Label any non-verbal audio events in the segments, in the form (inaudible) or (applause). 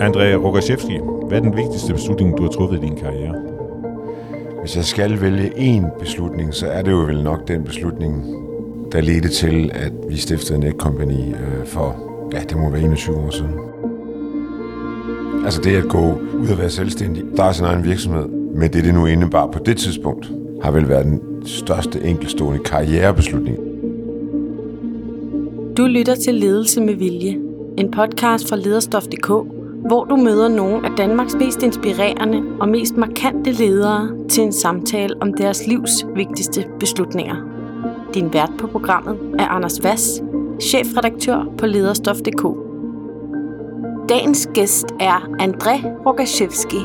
André Rogaszewski, hvad er den vigtigste beslutning, du har truffet i din karriere? Hvis jeg skal vælge én beslutning, så er det jo vel nok den beslutning, der ledte til, at vi stiftede Netcompany øh, for, ja, det må være 21 år siden. Altså det at gå ud og være selvstændig, der er sin egen virksomhed, men det det nu indebar på det tidspunkt, har vel været den største enkelstående karrierebeslutning. Du lytter til Ledelse med Vilje, en podcast fra lederstof.dk, hvor du møder nogle af Danmarks mest inspirerende og mest markante ledere til en samtale om deres livs vigtigste beslutninger. Din vært på programmet er Anders Vass, chefredaktør på lederstof.dk. Dagens gæst er André Rogaszewski.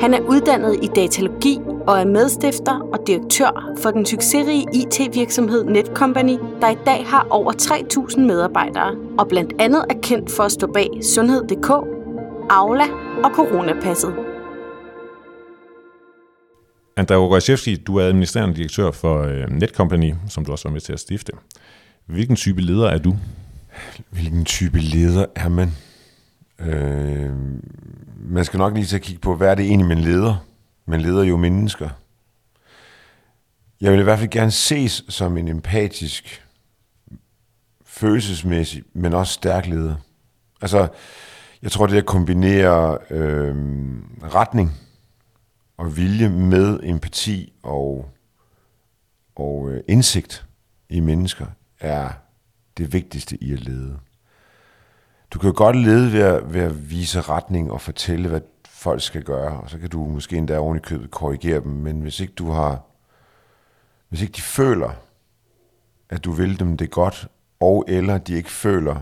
Han er uddannet i datalogi og er medstifter og direktør for den succesrige IT-virksomhed Netcompany, der i dag har over 3.000 medarbejdere og blandt andet er kendt for at stå bag Sundhed.dk, Aula og Coronapasset. André Rogaszewski, du er administrerende direktør for øh, Netcompany, som du også var med til at stifte. Hvilken type leder er du? Hvilken type leder er man? Øh, man skal nok lige til at kigge på, hvad er det egentlig, man leder? Man leder jo mennesker. Jeg vil i hvert fald gerne ses som en empatisk, følelsesmæssig, men også stærk leder. Altså, jeg tror, det at kombinere øh, retning og vilje med empati og, og øh, indsigt i mennesker er det vigtigste i at lede. Du kan jo godt lede ved at, ved at vise retning og fortælle, hvad folk skal gøre, og så kan du måske endda oven i købet korrigere dem, men hvis ikke du har, hvis ikke de føler, at du vil dem det godt, og eller de ikke føler,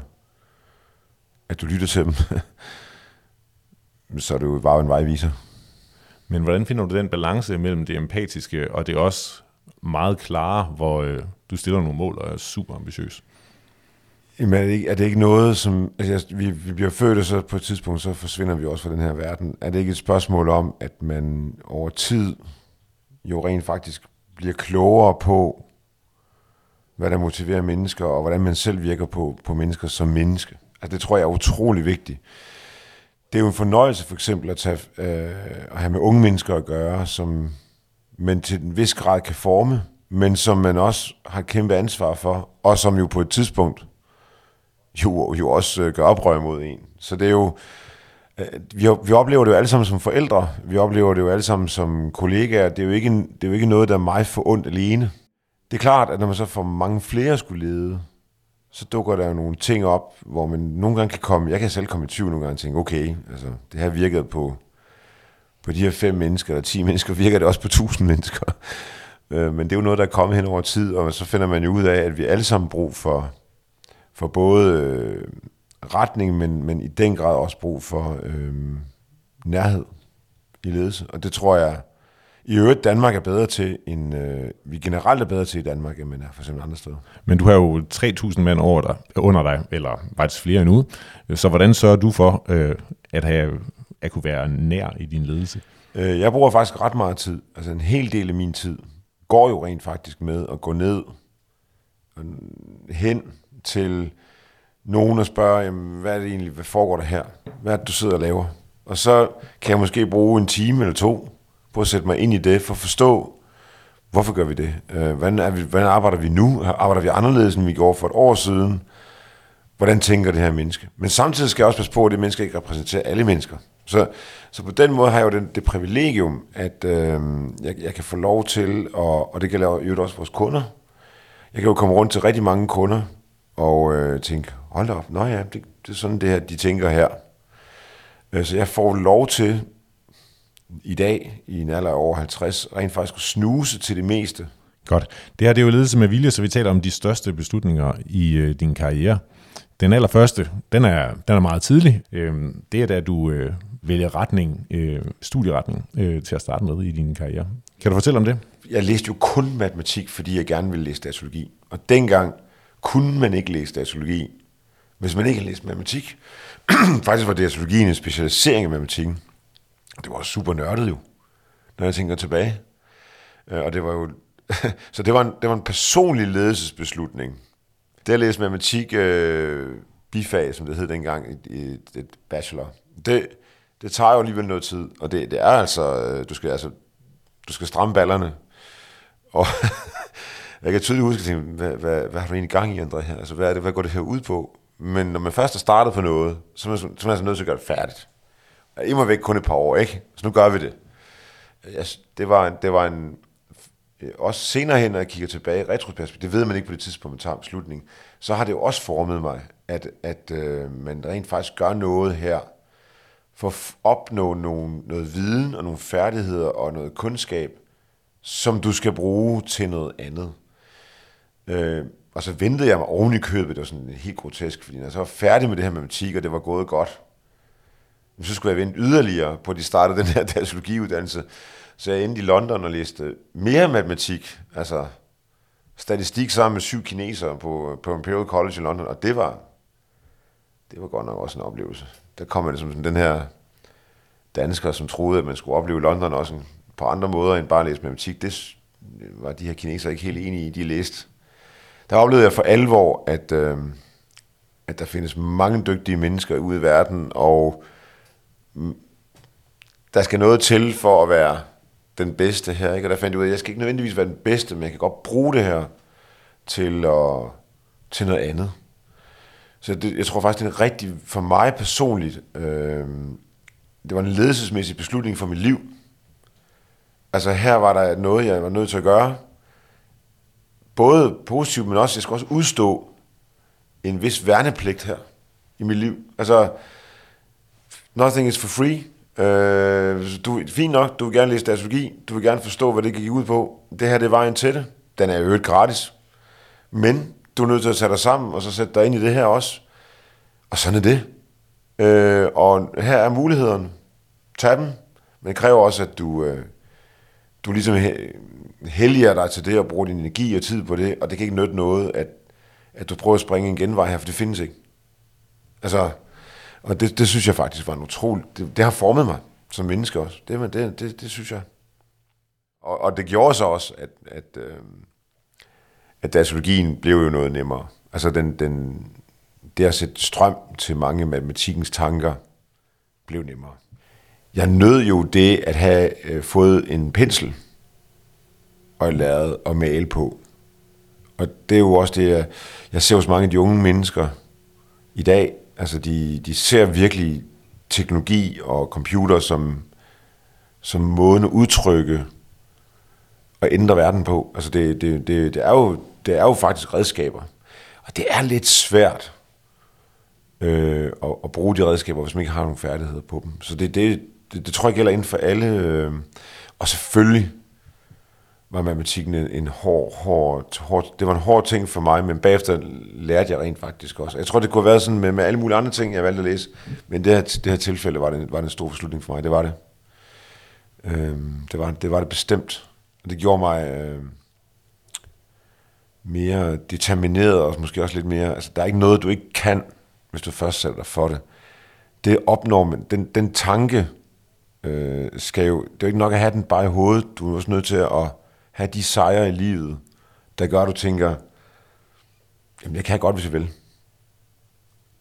at du lytter til dem, (laughs) så er det jo bare en vejviser. Men hvordan finder du den balance mellem det empatiske og det også meget klare, hvor øh, du stiller nogle mål og er super ambitiøs? Jamen er det ikke, er det ikke noget, som... Altså, vi, vi bliver født, og så på et tidspunkt, så forsvinder vi også fra den her verden. Er det ikke et spørgsmål om, at man over tid jo rent faktisk bliver klogere på, hvad der motiverer mennesker, og hvordan man selv virker på, på mennesker som menneske? Altså, det tror jeg er utrolig vigtigt. Det er jo en fornøjelse for eksempel at, tage, øh, at have med unge mennesker at gøre, som man til en vis grad kan forme, men som man også har kæmpe ansvar for, og som jo på et tidspunkt jo, jo også øh, gør oprør mod en. Så det er jo, øh, vi, vi oplever det jo alle sammen som forældre, vi oplever det jo alle sammen som kollegaer, det er jo ikke, det er jo ikke noget, der er mig for ondt alene. Det er klart, at når man så får mange flere skulle lede, så dukker der jo nogle ting op, hvor man nogle gange kan komme, jeg kan selv komme i tvivl nogle gange og tænke, okay, altså, det her virkede på, på de her fem mennesker, eller ti mennesker, virker det også på tusind mennesker. Øh, men det er jo noget, der er kommet hen over tid, og så finder man jo ud af, at vi alle sammen brug for, for både øh, retning, men, men i den grad også brug for øh, nærhed i ledelse. Og det tror jeg, i øvrigt Danmark er bedre til, end øh, vi generelt er bedre til i Danmark, end man er for eksempel andre steder. Men du har jo 3.000 mand over dig, under dig, eller faktisk flere endnu. Så hvordan sørger du for øh, at, have, at kunne være nær i din ledelse? Øh, jeg bruger faktisk ret meget tid. Altså en hel del af min tid går jo rent faktisk med at gå ned hen til nogen og spørge, jamen, hvad er det egentlig, hvad foregår der her? Hvad er det, du sidder og laver? Og så kan jeg måske bruge en time eller to på at sætte mig ind i det, for at forstå, hvorfor gør vi det? Øh, hvordan, er vi, hvordan arbejder vi nu? Arbejder vi anderledes, end vi gjorde for et år siden? Hvordan tænker det her menneske? Men samtidig skal jeg også passe på, at det menneske ikke repræsenterer alle mennesker. Så, så på den måde har jeg jo den, det privilegium, at øh, jeg, jeg kan få lov til, og, og det gælder jo også vores kunder. Jeg kan jo komme rundt til rigtig mange kunder, og øh, tænke, hold da op, nå ja, det, det er sådan det her, de tænker her. Øh, så jeg får lov til i dag, i en alder af over 50, rent faktisk at snuse til det meste. Godt. Det her det er jo ledelse med vilje, så vi taler om de største beslutninger i øh, din karriere. Den allerførste, den er, den er meget tidlig. Øh, det er da, du øh, vælger retning, øh, studieretning øh, til at starte med i din karriere. Kan du fortælle om det? Jeg læste jo kun matematik, fordi jeg gerne ville læse datalogi. Og dengang kunne man ikke læse datalogi, hvis man ikke havde læst matematik. (clears throat) Faktisk var datalogien en specialisering i matematikken. Det var super nørdet jo, når jeg tænker tilbage. Øh, og det var jo... (laughs) så det var, en, det var en personlig ledelsesbeslutning, det at læse matematik øh, bifag, som det hed dengang, et, et, et bachelor, det, det tager jo alligevel noget tid, og det, det er altså, øh, du skal altså, du skal stramme ballerne, og (laughs) jeg kan tydeligt huske, at tænke, hvad, hvad, hvad har du egentlig gang i, André her? Altså, hvad, er det, hvad går det her ud på? Men når man først har startet på noget, så er man, så er man altså nødt til at gøre det færdigt. I må væk kun et par år, ikke? Så nu gør vi det. Jeg, det, var en, det var en... Øh, også senere hen, når jeg kigger tilbage, retroperspektiv, det ved man ikke på det tidspunkt, man tager beslutningen, beslutning, så har det jo også formet mig, at, at øh, man rent faktisk gør noget her, for at opnå nogle, noget viden og nogle færdigheder og noget kundskab, som du skal bruge til noget andet. Øh, og så ventede jeg mig oven i købet, det var sådan helt grotesk, fordi når jeg så var færdig med det her matematik, og det var gået godt, så skulle jeg vente yderligere på, at de startede (laughs) den her datalogiuddannelse. Så jeg endte i London og læste mere matematik, altså statistik sammen med syv kinesere på, på Imperial College i London, og det var, det var godt nok også en oplevelse. Der kom man som ligesom sådan den her dansker, som troede, at man skulle opleve London også på andre måder end bare at læse matematik. Det var de her kinesere ikke helt enige i, de læste. Der oplevede jeg for alvor, at, øh, at der findes mange dygtige mennesker ude i verden, og der skal noget til for at være den bedste her. Ikke? Og der fandt jeg ud af, at jeg skal ikke nødvendigvis være den bedste, men jeg kan godt bruge det her til, at, til noget andet. Så det, jeg tror faktisk, det er rigtig, for mig personligt, øh, det var en ledelsesmæssig beslutning for mit liv. Altså her var der noget, jeg var nødt til at gøre. Både positivt, men også, jeg skal også udstå en vis værnepligt her i mit liv. Altså, nothing is for free. Øh, du, fint nok, du vil gerne læse datalogi, du vil gerne forstå, hvad det gik ud på. Det her, det er vejen til det. Den er jo gratis. Men du er nødt til at sætte dig sammen, og så sætte dig ind i det her også. Og sådan er det. Øh, og her er mulighederne. Tag dem. Men det kræver også, at du, øh, du ligesom helliger dig til det og bruger din energi og tid på det, og det kan ikke nytte noget, at, at du prøver at springe en genvej her, for det findes ikke. Altså, og det, det synes jeg faktisk var en utrolig... Det, det har formet mig som menneske også. Det, det, det, det synes jeg. Og, og det gjorde så også, at, at, øh, at astrologien blev jo noget nemmere. Altså den, den, det at sætte strøm til mange matematikkens tanker blev nemmere. Jeg nød jo det at have øh, fået en pensel og lært at male på. Og det er jo også det, jeg, jeg ser hos mange af de unge mennesker i dag, Altså, de, de ser virkelig teknologi og computer som, som måden at udtrykke og ændre verden på. Altså, det, det, det, det, er jo, det er jo faktisk redskaber. Og det er lidt svært øh, at, at bruge de redskaber, hvis man ikke har nogen færdigheder på dem. Så det, det, det, det tror jeg gælder inden for alle. Øh, og selvfølgelig var matematikken en, en hård, hård, hård, det var en hård ting for mig, men bagefter lærte jeg rent faktisk også. Jeg tror, det kunne have været sådan med, med alle mulige andre ting, jeg valgte at læse, men det her, det her tilfælde var det, var det en stor beslutning for mig, det var det. Øhm, det, var, det var det bestemt. Og det gjorde mig øh, mere determineret, og måske også lidt mere, altså der er ikke noget, du ikke kan, hvis du først sætter dig for det. Det opnår man, den, den tanke, øh, skal jo, det er jo ikke nok at have den bare i hovedet, du er også nødt til at have de sejre i livet, der gør, at du tænker, jamen jeg kan godt, hvis jeg vil.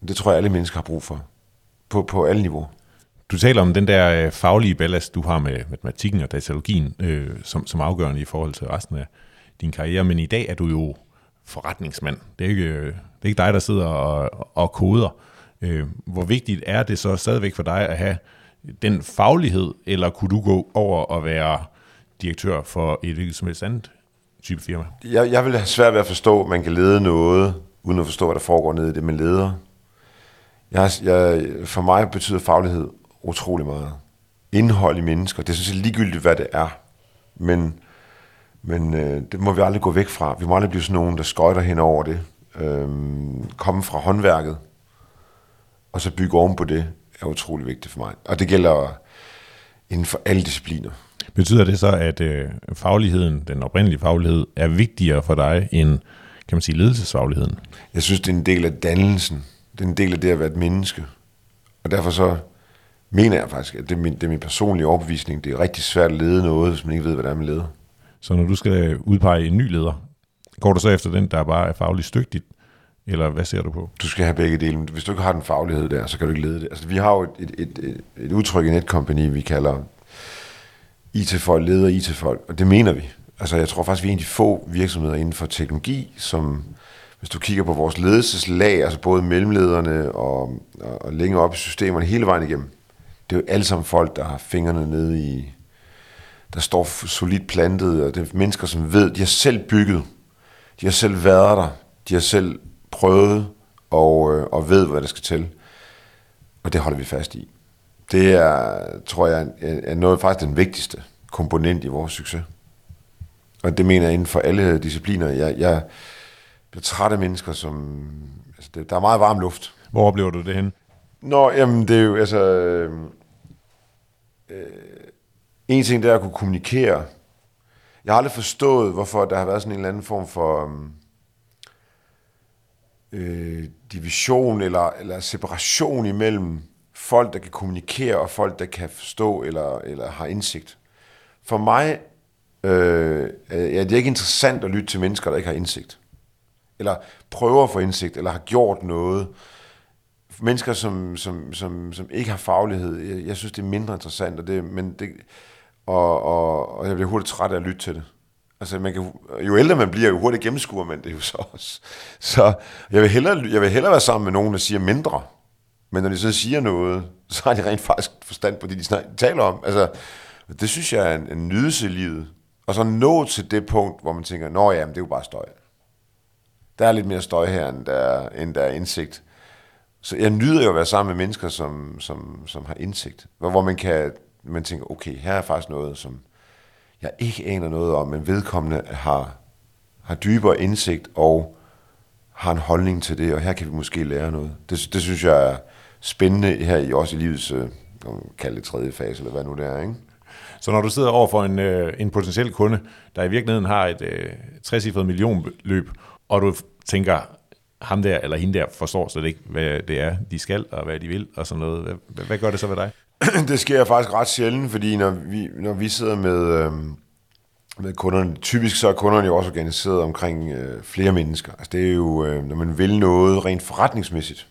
Det tror jeg, alle mennesker har brug for. På, på alle niveauer. Du taler om den der øh, faglige ballast, du har med matematikken og datalogien, øh, som, som afgørende i forhold til resten af din karriere, men i dag er du jo forretningsmand. Det er ikke, øh, det er ikke dig, der sidder og, og koder. Øh, hvor vigtigt er det så stadigvæk for dig at have den faglighed, eller kunne du gå over og være direktør for et hvilket som helst andet type firma? Jeg, jeg vil have svært ved at forstå, at man kan lede noget, uden at forstå, hvad der foregår nede i det, man leder. Jeg, jeg, for mig betyder faglighed utrolig meget. Indhold i mennesker, det synes jeg ligegyldigt, hvad det er. Men, men øh, det må vi aldrig gå væk fra. Vi må aldrig blive sådan nogen, der skøjter hen over det. Øhm, komme fra håndværket, og så bygge oven på det, er utrolig vigtigt for mig. Og det gælder inden for alle discipliner. Betyder det så, at øh, fagligheden, den oprindelige faglighed, er vigtigere for dig end, kan man sige, ledelsesfagligheden? Jeg synes, det er en del af dannelsen. Det er en del af det at være et menneske. Og derfor så mener jeg faktisk, at det er min, det er min personlige overbevisning. Det er rigtig svært at lede noget, hvis man ikke ved, hvad det er, man leder. Så når du skal udpege en ny leder, går du så efter den, der bare er fagligt stygtigt, Eller hvad ser du på? Du skal have begge dele. Hvis du ikke har den faglighed der, så kan du ikke lede det. Altså, vi har jo et, et, et, et, et udtryk i Netcompany, vi kalder IT-folk, leder IT-folk, og det mener vi. Altså, jeg tror faktisk, vi er en af de få virksomheder inden for teknologi, som, hvis du kigger på vores ledelseslag, altså både mellemlederne og, og, og længere op i systemerne, hele vejen igennem, det er jo alle sammen folk, der har fingrene nede i, der står solidt plantet, og det er mennesker, som ved, de har selv bygget, de har selv været der, de har selv prøvet og, øh, og ved, hvad der skal til. Og det holder vi fast i. Det er, tror jeg, er, noget faktisk den vigtigste komponent i vores succes. Og det mener jeg inden for alle discipliner. Jeg, jeg bliver træt af mennesker, som... Altså det, der er meget varm luft. Hvor oplever du det hen? Nå, jamen det er jo, altså... Øh, øh, en ting, det er at kunne kommunikere. Jeg har aldrig forstået, hvorfor der har været sådan en eller anden form for... Øh, øh, division eller, eller separation imellem folk, der kan kommunikere, og folk, der kan forstå eller, eller har indsigt. For mig øh, er det ikke interessant at lytte til mennesker, der ikke har indsigt. Eller prøver at få indsigt, eller har gjort noget. Mennesker, som, som, som, som ikke har faglighed, jeg, jeg synes, det er mindre interessant, og, det, men det, og, og, og jeg bliver hurtigt træt af at lytte til det. Altså, man kan, jo ældre man bliver, jo hurtigt gennemskuer man det jo så også. (laughs) Så jeg vil, hellere, jeg vil hellere være sammen med nogen, der siger mindre. Men når de så siger noget, (laughs) så har de rent faktisk forstand på det, de taler om. Altså, det synes jeg er en, en nydelse i livet. Og så nå til det punkt, hvor man tænker, nå ja, men det er jo bare støj. Der er lidt mere støj her, end der, end der er indsigt. Så jeg nyder jo at være sammen med mennesker, som, som, som har indsigt. Hvor, hvor man kan man tænker, okay, her er faktisk noget, som, jeg ikke aner noget om, men vedkommende har, har dybere indsigt og har en holdning til det, og her kan vi måske lære noget. Det, det synes jeg er spændende her i også i livets, øh, kalde det tredje fase, eller hvad nu det er, ikke? Så når du sidder over for en, øh, en potentiel kunde, der i virkeligheden har et øh, 60 millionløb, og du tænker, ham der eller hende der forstår slet ikke, hvad det er, de skal, og hvad de vil, og sådan noget. Hvad, hvad gør det så ved dig? (clears throat) det sker faktisk ret sjældent, fordi når vi, når vi sidder med, øh, med kunderne, typisk så er kunderne jo også organiseret omkring øh, flere mennesker. Altså det er jo, øh, når man vil noget rent forretningsmæssigt,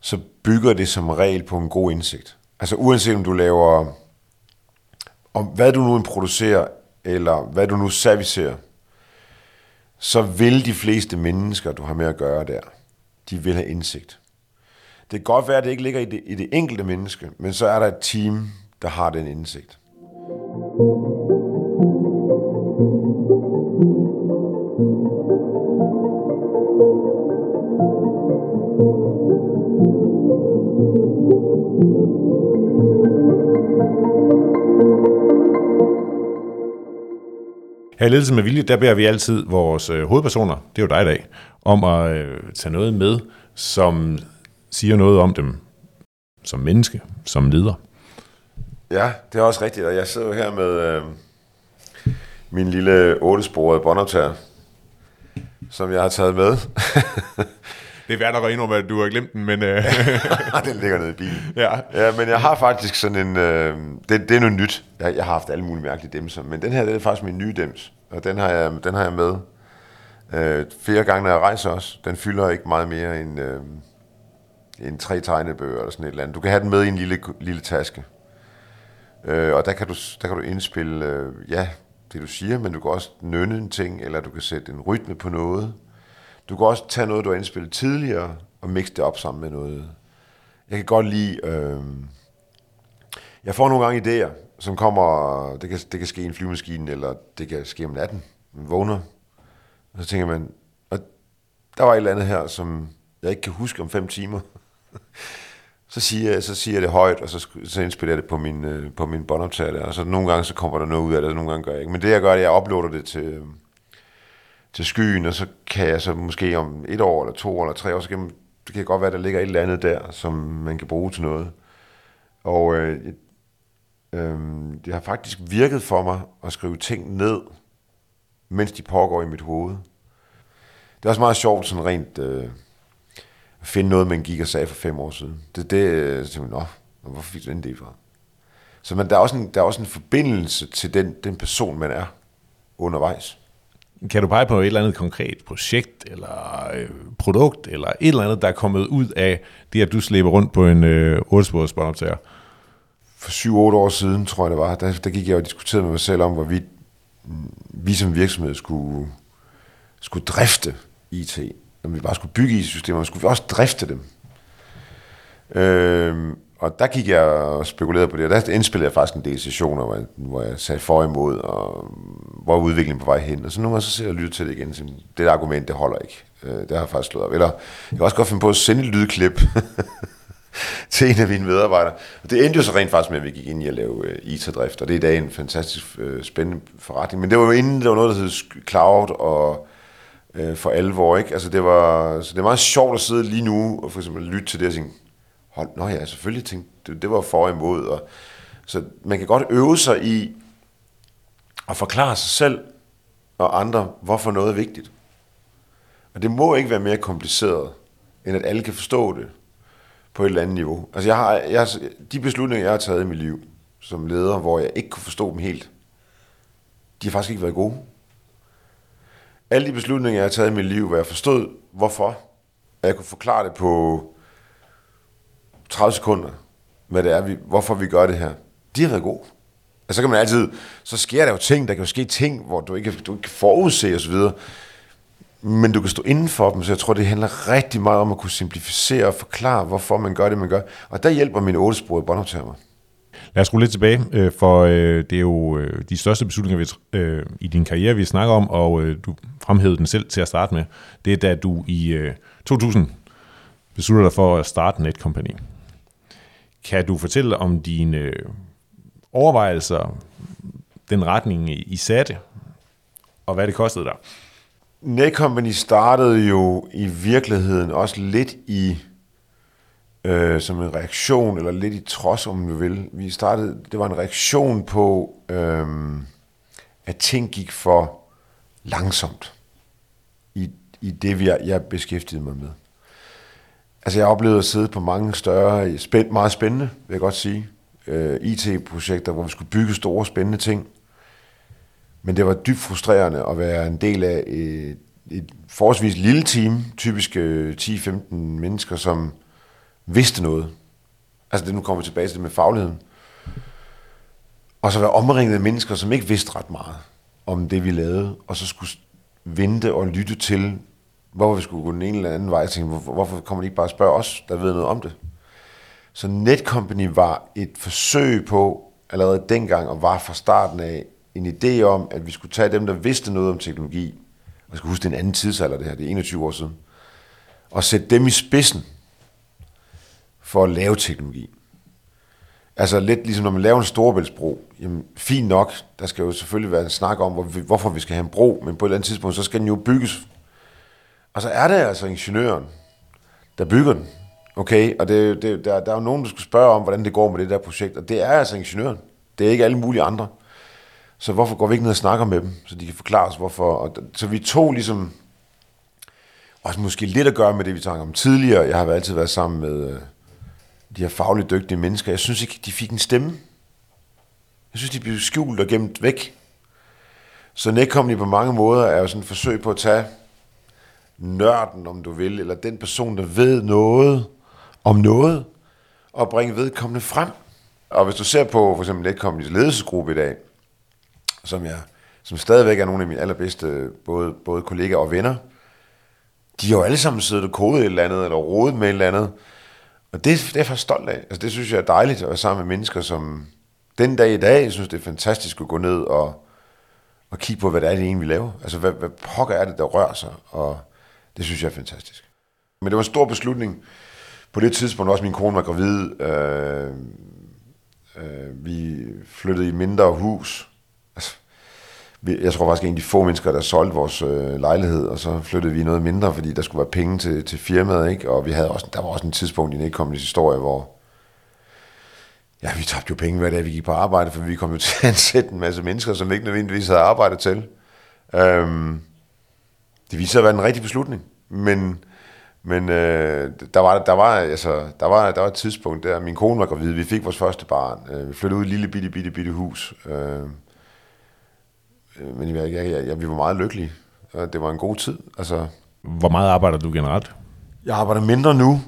så bygger det som regel på en god indsigt. Altså uanset om du laver, om hvad du nu producerer, eller hvad du nu servicerer, så vil de fleste mennesker, du har med at gøre der, de vil have indsigt. Det kan godt være, at det ikke ligger i det, i det enkelte menneske, men så er der et team, der har den indsigt. Her i Ledelse med Vilje, der beder vi altid vores øh, hovedpersoner, det er jo dig i dag, om at øh, tage noget med, som siger noget om dem som menneske, som leder. Ja, det er også rigtigt, og jeg sidder jo her med øh, min lille ottesporede båndoptager, som jeg har taget med. (laughs) det er værd at indrømme, at du har glemt den, men... Øh... (laughs) den ligger nede i bilen. Ja. ja, men jeg har faktisk sådan en... Øh, det, det er noget nyt. Jeg, jeg har haft alle mulige mærkelige demser, men den her det er faktisk min nye dems, og den har jeg, den har jeg med øh, flere gange, når jeg rejser også. Den fylder ikke meget mere end... Øh, en tre tegnebøger eller sådan et eller andet. Du kan have den med i en lille, lille taske. Øh, og der kan, du, der kan du indspille, øh, ja, det du siger, men du kan også nynne en ting, eller du kan sætte en rytme på noget. Du kan også tage noget, du har indspillet tidligere, og mixe det op sammen med noget. Jeg kan godt lide... Øh, jeg får nogle gange idéer, som kommer... Det kan, det kan ske i en flyvemaskine, eller det kan ske om natten. Man vågner, og så tænker man... Og der var et eller andet her, som jeg ikke kan huske om fem timer (laughs) så siger, jeg, så siger jeg det højt, og så, så indspiller jeg det på min, øh, på min båndoptager der, og så nogle gange så kommer der noget ud af det, og nogle gange gør jeg ikke. Men det jeg gør, det er, at jeg uploader det til, øhm, til skyen, og så kan jeg så måske om et år, eller to år, eller tre år, så kan, det kan godt være, der ligger et eller andet der, som man kan bruge til noget. Og øh, øh, det har faktisk virket for mig at skrive ting ned, mens de pågår i mit hoved. Det er også meget sjovt, sådan rent... Øh, finde noget, man gik og sagde for fem år siden. Det, det øh, så tænkte nå, hvorfor fik du den det fra? Så man, der, er også en, der er også en forbindelse til den, den person, man er undervejs. Kan du pege på et eller andet konkret projekt, eller øh, produkt, eller et eller andet, der er kommet ud af det, at du slæber rundt på en øh, 8-sporets båndoptager? For 7-8 år siden, tror jeg det var, der, der gik jeg og diskuterede med mig selv om, hvorvidt vi som virksomhed skulle, skulle drifte IT. Om vi bare skulle bygge IT-systemer, skulle vi også drifte dem. Øh, og der gik jeg og spekulerede på det, og der indspillede jeg faktisk en del sessioner, hvor jeg, hvor jeg sagde for imod, og hvor er udviklingen på vej hen. Og så nogle gange så sidder jeg og lytter til det igen, så det der argument, det holder ikke. Øh, det har jeg faktisk slået op. Eller jeg kan også godt finde på at sende et lydklip (laughs) til en af mine medarbejdere. Og det endte jo så rent faktisk med, at vi gik ind i at lave øh, IT-drift, og det er i dag en fantastisk øh, spændende forretning. Men det var jo inden, der var noget, der hed cloud og øh, for alvor, ikke? Altså det var, så det er meget sjovt at sidde lige nu og for eksempel lytte til det og tænke, hold, nå ja, selvfølgelig tænkte, det, det var for og imod. Og, så man kan godt øve sig i at forklare sig selv og andre, hvorfor noget er vigtigt. Og det må ikke være mere kompliceret, end at alle kan forstå det på et eller andet niveau. Altså jeg har, jeg, de beslutninger, jeg har taget i mit liv som leder, hvor jeg ikke kunne forstå dem helt, de har faktisk ikke været gode. Alle de beslutninger, jeg har taget i mit liv, hvor jeg forstod, hvorfor, at jeg kunne forklare det på 30 sekunder, hvad det er, vi, hvorfor vi gør det her. De er god. Og Altså, så kan man altid, så sker der jo ting, der kan jo ske ting, hvor du ikke, du ikke kan forudse osv., men du kan stå inden for dem, så jeg tror, det handler rigtig meget om at kunne simplificere og forklare, hvorfor man gør det, man gør. Og der hjælper min otte sprog båndoptager mig. Lad os rulle lidt tilbage, øh, for øh, det er jo øh, de største beslutninger i din karriere, vi snakker om, og du fremhævede den selv til at starte med. Det er da du i 2000 beslutter dig for at starte Netcompany. Kan du fortælle om dine øh, overvejelser, den retning I satte, og hvad det kostede dig? Netcompany startede jo i virkeligheden også lidt i øh, som en reaktion, eller lidt i trods, om du vil. Vi startede, det var en reaktion på, øh, at ting gik for langsomt i, i det, vi, jeg beskæftigede mig med. Altså, jeg oplevede at sidde på mange større, spænd, meget spændende, vil jeg godt sige, øh, IT-projekter, hvor vi skulle bygge store, spændende ting. Men det var dybt frustrerende at være en del af et, et forholdsvis lille team, typisk øh, 10-15 mennesker, som vidste noget. Altså det nu kommer tilbage til det med fagligheden. Og så være omringet af mennesker, som ikke vidste ret meget om det, vi lavede, og så skulle vente og lytte til, hvorfor vi skulle gå den ene eller anden vej. Jeg tænkte, hvorfor, hvorfor kommer de ikke bare og spørge os, der ved noget om det? Så Netcompany var et forsøg på, allerede dengang, og var fra starten af, en idé om, at vi skulle tage dem, der vidste noget om teknologi, og jeg skal huske, det er en anden tidsalder det her, det er 21 år siden, og sætte dem i spidsen for at lave teknologi. Altså lidt ligesom når man laver en storebæltsbro, jamen fint nok, der skal jo selvfølgelig være en snak om, hvorfor vi skal have en bro, men på et eller andet tidspunkt, så skal den jo bygges. Og så er det altså ingeniøren, der bygger den. Okay, og det, det, der, der er jo nogen, der skal spørge om, hvordan det går med det der projekt, og det er altså ingeniøren. Det er ikke alle mulige andre. Så hvorfor går vi ikke ned og snakker med dem, så de kan forklare os, hvorfor. Og, så vi to ligesom, også måske lidt at gøre med det, vi talte om tidligere. Jeg har altid været sammen med øh, de her fagligt dygtige mennesker. Jeg synes ikke, de fik en stemme. Jeg synes, de blev skjult og gemt væk. Så Netcompany på mange måder er jo sådan et forsøg på at tage nørden, om du vil, eller den person, der ved noget om noget, og bringe vedkommende frem. Og hvis du ser på for eksempel Netcompanies ledelsesgruppe i dag, som jeg som stadigvæk er nogle af mine allerbedste både, både kollegaer og venner, de har jo alle sammen siddet og kodet et eller andet, eller rodet med et eller andet. Og det, det er jeg faktisk stolt af. Altså, det synes jeg er dejligt at være sammen med mennesker, som den dag i dag, jeg synes, det er fantastisk at gå ned og, og kigge på, hvad det er, det egentlig, vi laver. Altså, hvad, hvad pokker er det, der rører sig? Og det synes jeg er fantastisk. Men det var en stor beslutning. På det tidspunkt også min kone var gravid. Øh, øh, vi flyttede i mindre hus Altså, jeg tror faktisk en af de få mennesker, der solgte vores øh, lejlighed, og så flyttede vi noget mindre, fordi der skulle være penge til, til firmaet, ikke? og vi havde også, der var også en tidspunkt i Netcompany's historie, hvor ja, vi tabte jo penge hver dag, vi gik på arbejde, for vi kom jo til at ansætte en masse mennesker, som vi ikke nødvendigvis havde arbejdet til. Øhm, det viste sig at være en rigtig beslutning, men, men øh, der, var, der, var, altså, der, var, der var et tidspunkt der, min kone var gravid, vi fik vores første barn, øh, vi flyttede ud i et lille bitte, bitte, bitte hus, øh, Øh, men jeg, jeg, jeg, jeg, vi var meget lykkelige. og det var en god tid. Altså, Hvor meget arbejder du generelt? jeg arbejder mindre nu.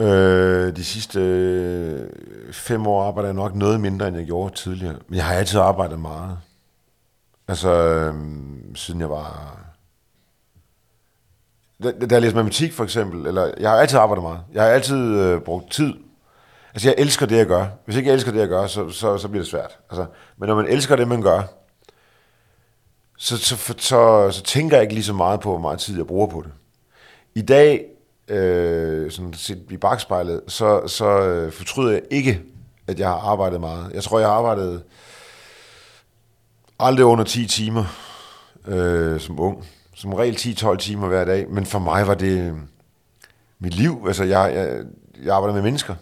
Øh, de sidste øh, fem år arbejder jeg nok noget mindre, end jeg gjorde tidligere. Men jeg har altid arbejdet meget. Altså, øh, siden jeg var... Da, da jeg læste matematik for eksempel, eller jeg har altid arbejdet meget. Jeg har altid øh, brugt tid. Altså, jeg elsker det, jeg gør. Hvis ikke jeg elsker det, jeg gør, så, så, så bliver det svært. Altså, men når man elsker det, man gør, så, så, så, så, så tænker jeg ikke lige så meget på, hvor meget tid jeg bruger på det. I dag, øh, sådan set i bagspejlet, så, så øh, fortryder jeg ikke, at jeg har arbejdet meget. Jeg tror, jeg har arbejdet aldrig under 10 timer øh, som ung. Som regel 10-12 timer hver dag. Men for mig var det øh, mit liv. Altså, jeg, jeg, jeg arbejder med mennesker.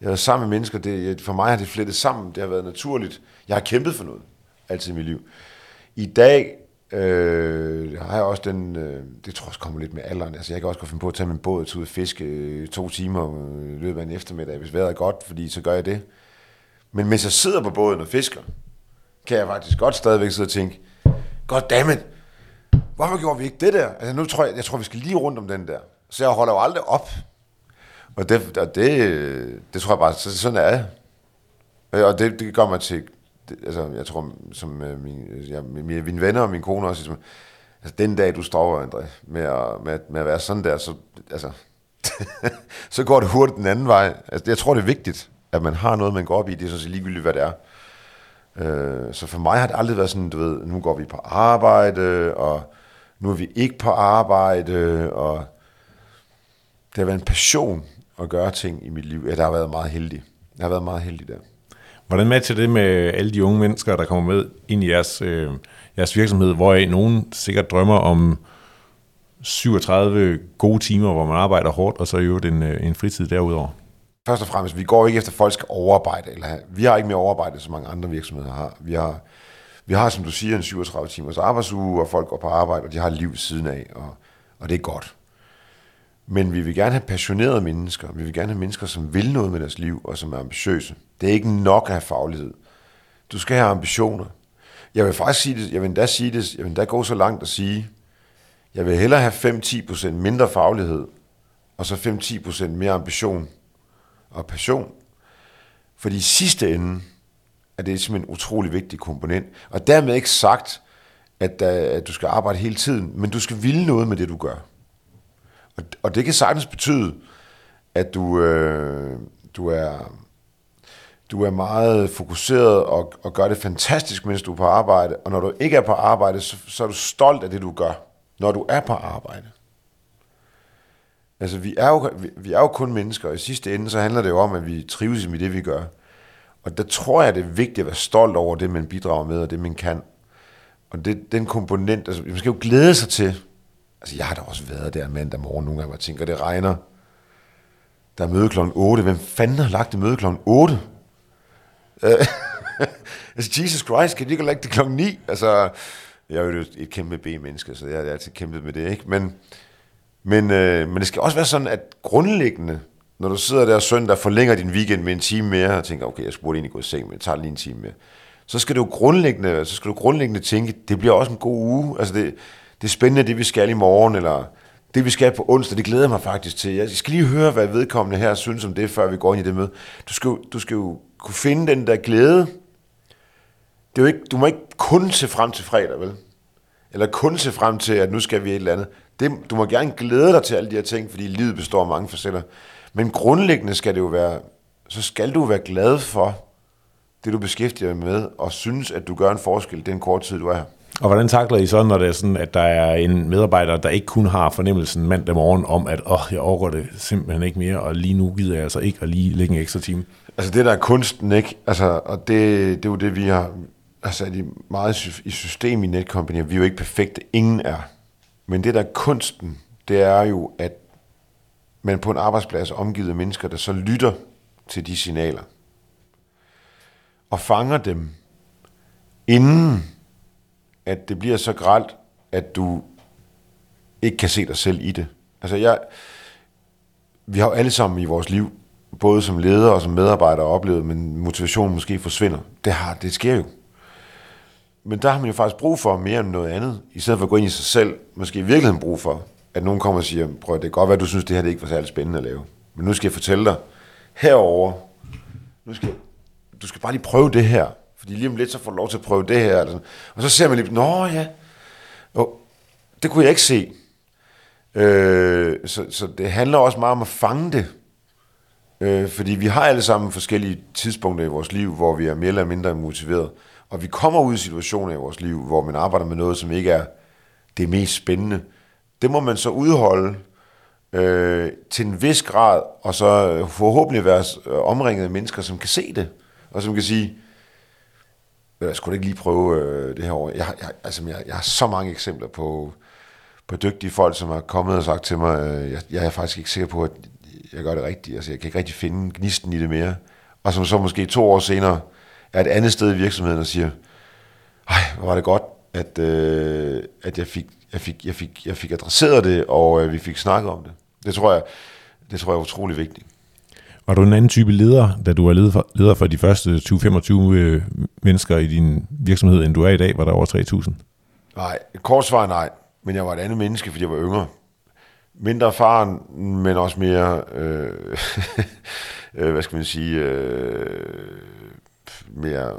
Jeg er sammen med mennesker. Det, for mig har det flettet sammen. Det har været naturligt. Jeg har kæmpet for noget. Altid i mit liv. I dag øh, har jeg også den, øh, det tror jeg også kommer lidt med alderen, altså jeg kan også godt finde på at tage min båd til ud og fiske øh, to timer øh, i løbet af en eftermiddag, hvis vejret er godt, fordi så gør jeg det. Men mens jeg sidder på båden og fisker, kan jeg faktisk godt stadigvæk sidde og tænke, goddammit, hvorfor gjorde vi ikke det der? Altså nu tror jeg, jeg tror, vi skal lige rundt om den der. Så jeg holder jo aldrig op. Og det, og det, det tror jeg bare, så, sådan er jeg. Øh, og det, det gør mig til, det, altså jeg tror, som øh, min, ja, mine, mine venner og min kone også, ligesom, altså den dag du står, André, med at, med, at- med at være sådan der, så, altså, (laughs) så går det hurtigt den anden vej. Altså, jeg tror, det er vigtigt, at man har noget, man går op i, det er sådan set ligegyldigt, hvad det er. Øh, så for mig har det aldrig været sådan, du ved, nu går vi på arbejde, og nu er vi ikke på arbejde, og det har været en passion at gøre ting i mit liv. Ja, der har været meget heldig. Jeg har været meget heldig der. Hvordan matcher det med alle de unge mennesker, der kommer med ind i jeres, øh, jeres virksomhed, hvoraf nogen sikkert drømmer om 37 gode timer, hvor man arbejder hårdt, og så i øvrigt en, øh, en fritid derudover? Først og fremmest, vi går ikke efter, at folk skal overarbejde. Eller, vi har ikke mere overarbejde, som mange andre virksomheder har. Vi har, vi har, som du siger, en 37 timers arbejdsuge, og folk går på arbejde, og de har et liv siden af, og, og det er godt. Men vi vil gerne have passionerede mennesker. Vi vil gerne have mennesker, som vil noget med deres liv, og som er ambitiøse. Det er ikke nok at have faglighed. Du skal have ambitioner. Jeg vil faktisk sige det, jeg vil endda sige det, jeg vil endda gå så langt at sige, jeg vil hellere have 5-10% mindre faglighed, og så 5-10% mere ambition og passion. Fordi i sidste ende er det simpelthen en utrolig vigtig komponent. Og dermed ikke sagt, at, at du skal arbejde hele tiden, men du skal ville noget med det, du gør. Og, og det kan sagtens betyde, at du, øh, du er du er meget fokuseret og, og gør det fantastisk, mens du er på arbejde. Og når du ikke er på arbejde, så, så er du stolt af det, du gør, når du er på arbejde. Altså, vi er, jo, vi, vi er jo kun mennesker, og i sidste ende, så handler det jo om, at vi trives med det, vi gør. Og der tror jeg, det er vigtigt at være stolt over det, man bidrager med, og det, man kan. Og det, den komponent, altså, man skal jo glæde sig til. Altså, jeg har da også været der mandag morgen nogle gange, og tænker, det regner. Der er møde kl. 8. Hvem fanden har lagt det møde kl. 8? Øh, (laughs) altså, Jesus Christ, kan de ikke have lagt det kl. 9? Altså, jeg er jo et, et kæmpe B-menneske, så jeg har altid kæmpet med det, ikke? Men, men, øh, men det skal også være sådan, at grundlæggende, når du sidder der søndag, forlænger din weekend med en time mere, og tænker, okay, jeg skulle egentlig gå i seng, men jeg tager lige en time mere. Så skal du grundlæggende, så skal du grundlæggende tænke, det bliver også en god uge. Altså det, det er spændende, det vi skal i morgen, eller det vi skal på onsdag, det glæder jeg mig faktisk til. Jeg skal lige høre, hvad vedkommende her synes om det, før vi går ind i det møde. Du skal, du skal jo kunne finde den der glæde. Det er jo ikke, du må ikke kun se frem til fredag, vel? Eller kun se frem til, at nu skal vi et eller andet. Det, du må gerne glæde dig til alle de her ting, fordi livet består af mange facetter. Men grundlæggende skal det jo være, så skal du være glad for det, du beskæftiger dig med, og synes, at du gør en forskel den korte tid, du er her. Og hvordan takler I så, når det er sådan, at der er en medarbejder, der ikke kun har fornemmelsen mandag morgen om, at åh, jeg overgår det simpelthen ikke mere, og lige nu gider jeg altså ikke at lige lægge en ekstra time? Altså det der er kunsten, ikke? Altså, og det, det er jo det, vi har altså, i meget i system i Netcompany. Vi er jo ikke perfekte, ingen er. Men det der er kunsten, det er jo, at men på en arbejdsplads omgivet af mennesker, der så lytter til de signaler. Og fanger dem, inden at det bliver så gralt, at du ikke kan se dig selv i det. Altså jeg, vi har jo alle sammen i vores liv, både som ledere og som medarbejdere, oplevet, men motivationen måske forsvinder. Det, har, det sker jo. men der har man jo faktisk brug for mere end noget andet, i stedet for at gå ind i sig selv, måske i virkeligheden brug for, at nogen kommer og siger, prøv det kan godt være, at du synes, det her det ikke var særlig spændende at lave. Men nu skal jeg fortælle dig, herover, nu skal, du skal bare lige prøve det her, fordi lige om lidt, så får du lov til at prøve det her. Eller sådan. Og så ser man lige, nå ja, oh, det kunne jeg ikke se. Øh, så, så det handler også meget om at fange det. Øh, fordi vi har alle sammen forskellige tidspunkter i vores liv, hvor vi er mere eller mindre motiveret. Og vi kommer ud i situationer i vores liv, hvor man arbejder med noget, som ikke er det mest spændende. Det må man så udholde øh, til en vis grad, og så øh, forhåbentlig være øh, omringet af mennesker, som kan se det, og som kan sige, jeg skulle ikke lige prøve øh, det her år. Jeg, jeg, altså, jeg, jeg har så mange eksempler på, på dygtige folk, som har kommet og sagt til mig, øh, jeg, jeg er faktisk ikke sikker på, at jeg gør det rigtigt. Altså, jeg kan ikke rigtig finde gnisten i det mere. Og som så måske to år senere er et andet sted i virksomheden og siger, ej, hvor var det godt, at, øh, at jeg, fik, jeg, fik, jeg, fik, jeg fik adresseret det, og øh, vi fik snakket om det. Det tror jeg, det tror jeg er utrolig vigtigt. Var du en anden type leder, da du var leder for, leder for de første 20-25 øh, mennesker i din virksomhed, end du er i dag, var der over 3.000? Nej, et kort svar nej, men jeg var et andet menneske, fordi jeg var yngre. Mindre erfaren, men også mere, øh, (laughs) øh, hvad skal man sige, øh, mere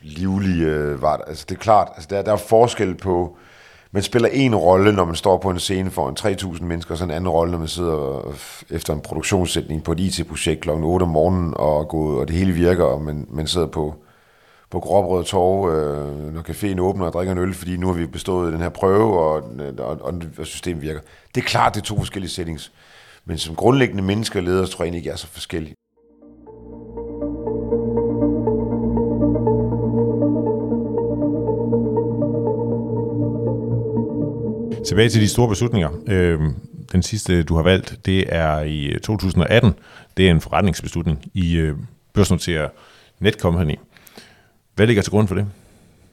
livlig øh, var det. Altså det er klart, altså der, der er forskel på, man spiller en rolle, når man står på en scene for en 3.000 mennesker, og så en anden rolle, når man sidder efter en produktionssætning på et IT-projekt kl. 8 om morgenen, og, går, og det hele virker, og man, man sidder på, på Gråbrød Torv, øh, når caféen åbner og drikker en øl, fordi nu har vi bestået den her prøve, og, og, og, og systemet virker. Det er klart, det er to forskellige settings. Men som grundlæggende mennesker og ledere, tror jeg egentlig ikke, jeg er så forskellige. Tilbage til de store beslutninger. Øh, den sidste, du har valgt, det er i øh, 2018. Det er en forretningsbeslutning i øh, børsnoteret Netcompany. Hvad ligger til grund for det?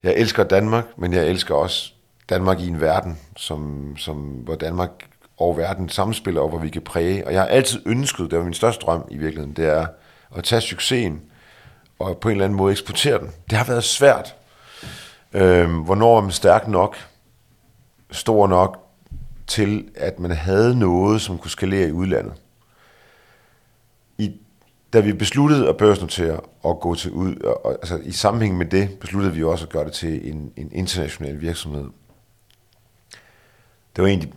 Jeg elsker Danmark, men jeg elsker også Danmark i en verden, som, som, hvor Danmark og verden samspiller, og hvor vi kan præge. Og jeg har altid ønsket, det var min største drøm i virkeligheden, det er at tage succesen og på en eller anden måde eksportere den. Det har været svært. Øh, hvornår er man stærk nok? Stor nok til, at man havde noget, som kunne skalere i udlandet. I, da vi besluttede at børsnotere og gå til ud, og, altså i sammenhæng med det, besluttede vi også at gøre det til en, en international virksomhed. Det var egentlig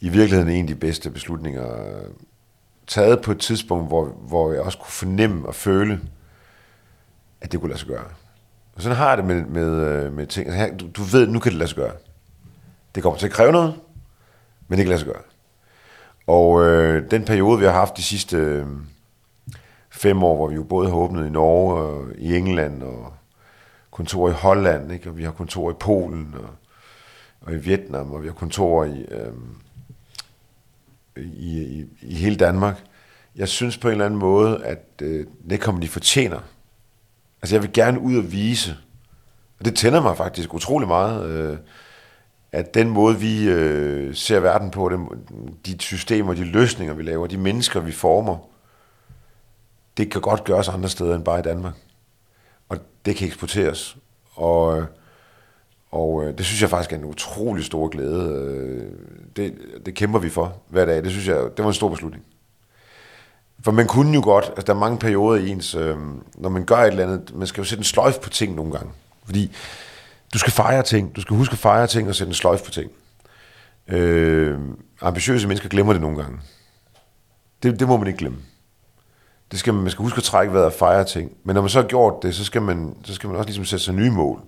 i virkeligheden en af de bedste beslutninger, øh, taget på et tidspunkt, hvor, hvor jeg også kunne fornemme og føle, at det kunne lade sig gøre. Og sådan har jeg det med, med, øh, med ting. Altså, du, du ved, nu kan det lade sig gøre. Det kommer til at kræve noget, men det kan lade sig gøre. Og øh, den periode, vi har haft de sidste øh, fem år, hvor vi jo både har åbnet i Norge og i England og kontor i Holland, ikke? og vi har kontor i Polen og, og i Vietnam, og vi har kontor i, øh, i, i, i hele Danmark. Jeg synes på en eller anden måde, at øh, det kommer de fortjener. Altså jeg vil gerne ud og vise, og det tænder mig faktisk utrolig meget, øh, at den måde, vi øh, ser verden på, det, de systemer, de løsninger, vi laver, de mennesker, vi former, det kan godt gøres andre steder end bare i Danmark. Og det kan eksporteres. Og, og øh, det synes jeg faktisk er en utrolig stor glæde. Øh, det, det kæmper vi for hver dag. Det synes jeg, det var en stor beslutning. For man kunne jo godt, altså der er mange perioder i ens, øh, når man gør et eller andet, man skal jo sætte en sløjf på ting nogle gange. Fordi du skal fejre ting. Du skal huske at fejre ting og sætte en sløjf på ting. Øh, ambitiøse mennesker glemmer det nogle gange. Det, det må man ikke glemme. Det skal man, man skal huske at trække vejret og fejre ting. Men når man så har gjort det, så skal man, så skal man også ligesom sætte sig nye mål.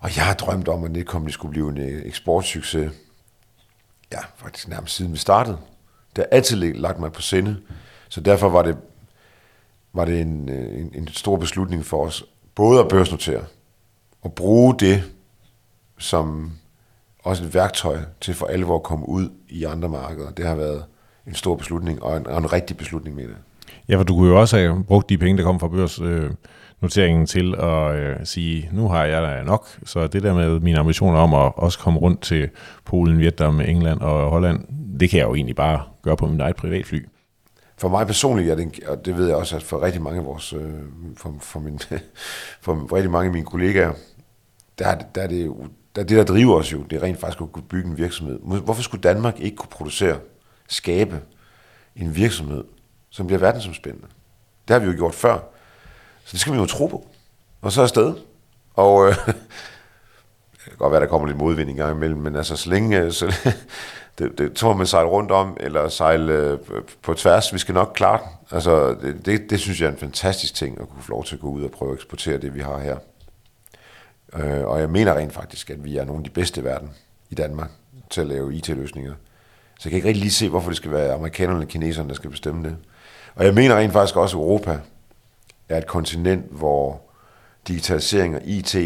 Og jeg har drømt om, at det skulle blive en øh, eksportsucces. Ja, faktisk nærmest siden vi startede. Det har altid lagt mig på sinde. Så derfor var det, var det en, øh, en, en stor beslutning for os, både at børsnotere, at bruge det som også et værktøj til for alvor at komme ud i andre markeder. Det har været en stor beslutning, og en, og en rigtig beslutning med det. Ja, for du kunne jo også have brugt de penge, der kom fra børsnoteringen øh, til at øh, sige, nu har jeg da nok. Så det der med mine ambitioner om at også komme rundt til Polen, Vietnam, England og Holland, det kan jeg jo egentlig bare gøre på min eget privatfly. for mig personligt, er det, og det ved jeg også, at for rigtig mange af vores, øh, for, for, min, (laughs) for rigtig mange af mine kollegaer, der der er det der, det, der driver os jo, det er rent faktisk at kunne bygge en virksomhed. Hvorfor skulle Danmark ikke kunne producere, skabe en virksomhed, som bliver verdensomspændende? Det har vi jo gjort før. Så det skal vi jo tro på. Og så afsted. Og øh, (laughs) det kan godt være, der kommer lidt modvind i gang imellem, men altså så længe, øh, så, (laughs) det, det tror man sejle rundt om, eller sejle øh, på tværs, vi skal nok klare den. Altså, det, det, det synes jeg er en fantastisk ting, at kunne få lov til at gå ud og prøve at eksportere det, vi har her. Øh, og jeg mener rent faktisk, at vi er nogle af de bedste i verden i Danmark til at lave IT-løsninger. Så jeg kan ikke rigtig lige se, hvorfor det skal være amerikanerne eller kineserne, der skal bestemme det. Og jeg mener rent faktisk også, at Europa er et kontinent, hvor digitalisering og IT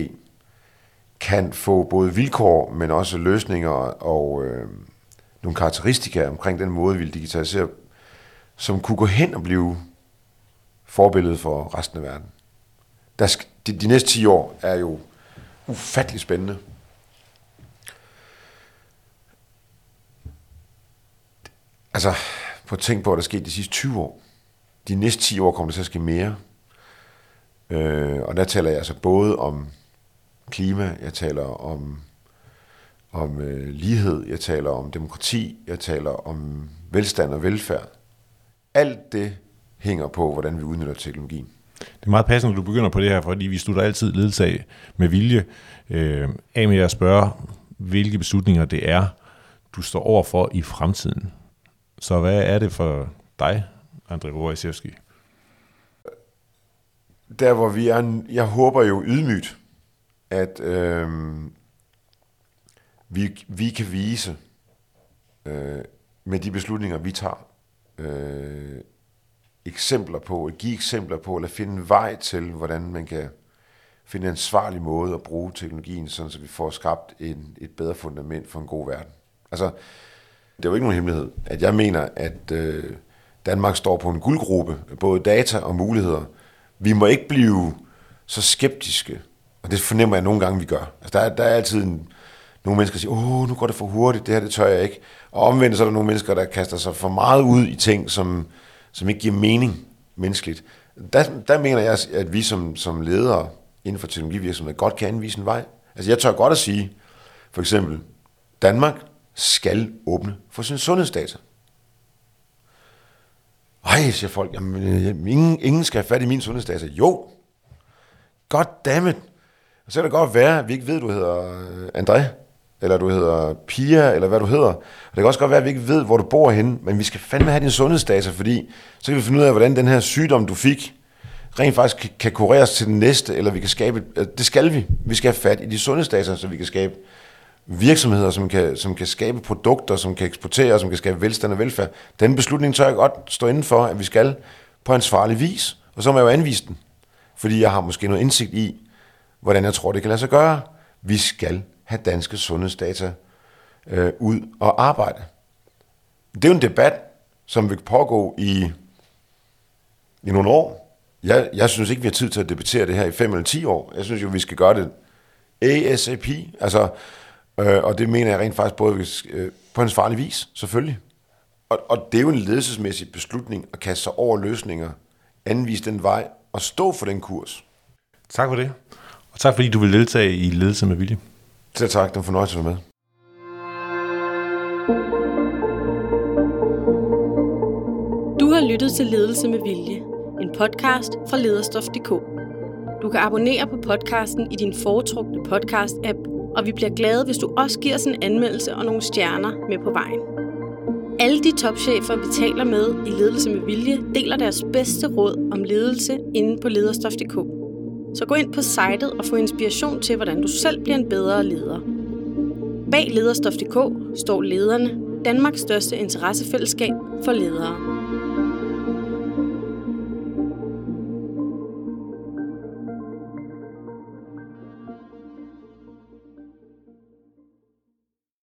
kan få både vilkår, men også løsninger og øh, nogle karakteristika omkring den måde, vi digitaliserer, som kunne gå hen og blive forbilledet for resten af verden. Der skal, de, de næste 10 år er jo ufattelig spændende. Altså, på at tænke på, hvad der skete de sidste 20 år. De næste 10 år kommer der til at ske mere. Øh, og der taler jeg altså både om klima, jeg taler om, om øh, lighed, jeg taler om demokrati, jeg taler om velstand og velfærd. Alt det hænger på, hvordan vi udnytter teknologien. Det er meget passende, at du begynder på det her, fordi vi slutter altid ledelse af med vilje øh, af med at spørge, hvilke beslutninger det er, du står overfor i fremtiden. Så hvad er det for dig, André Rorajsevski? Der hvor vi er, jeg håber jo ydmygt, at øh, vi, vi kan vise øh, med de beslutninger, vi tager, øh, eksempler på, at give eksempler på, eller finde en vej til, hvordan man kan finde en ansvarlig måde at bruge teknologien, sådan så vi får skabt en, et bedre fundament for en god verden. Altså, det er jo ikke nogen hemmelighed, at jeg mener, at øh, Danmark står på en guldgruppe, både data og muligheder. Vi må ikke blive så skeptiske, og det fornemmer jeg nogle gange, vi gør. Altså, der, er, der er altid en, nogle mennesker, der siger, åh, nu går det for hurtigt, det her, det tør jeg ikke. Og omvendt så er der nogle mennesker, der kaster sig for meget ud i ting, som, som ikke giver mening menneskeligt. Der, der mener jeg, at vi som, som ledere inden for teknologivirksomheder godt kan anvise en vej. Altså jeg tør godt at sige, for eksempel, Danmark skal åbne for sin sundhedsdata. Ej, siger folk, jamen, ingen, ingen skal have fat i min sundhedsdata. Jo, goddammit. Og så kan det godt være, at vi ikke ved, du hedder øh, André, eller du hedder Pia, eller hvad du hedder. Og det kan også godt være, at vi ikke ved, hvor du bor henne, men vi skal fandme have din sundhedsdata, fordi så kan vi finde ud af, hvordan den her sygdom, du fik, rent faktisk kan kureres til den næste, eller vi kan skabe, det skal vi. Vi skal have fat i de sundhedsdata, så vi kan skabe virksomheder, som kan, som kan skabe produkter, som kan eksportere, som kan skabe velstand og velfærd. Den beslutning tør jeg godt stå inden for, at vi skal på ansvarlig vis. Og så må jeg jo anvise den, fordi jeg har måske noget indsigt i, hvordan jeg tror, det kan lade sig gøre. Vi skal have danske sundhedsdata øh, ud og arbejde. Det er jo en debat, som vil pågå i, i nogle år. Jeg, jeg synes ikke, vi har tid til at debattere det her i 5 eller 10 år. Jeg synes jo, vi skal gøre det ASAP. Altså, øh, og det mener jeg rent faktisk både øh, på en farlig vis, selvfølgelig. Og, og det er jo en ledelsesmæssig beslutning at kaste sig over løsninger, anvise den vej og stå for den kurs. Tak for det. Og tak fordi du vil deltage i Ledelse med Vilje. Selv tak, det var fornøjelse at være med. Du har lyttet til Ledelse med Vilje, en podcast fra lederstof.dk. Du kan abonnere på podcasten i din foretrukne podcast-app, og vi bliver glade, hvis du også giver os en anmeldelse og nogle stjerner med på vejen. Alle de topchefer, vi taler med i Ledelse med Vilje, deler deres bedste råd om ledelse inde på lederstof.dk. Så gå ind på sitet og få inspiration til, hvordan du selv bliver en bedre leder. Bag lederstof.dk står lederne, Danmarks største interessefællesskab for ledere.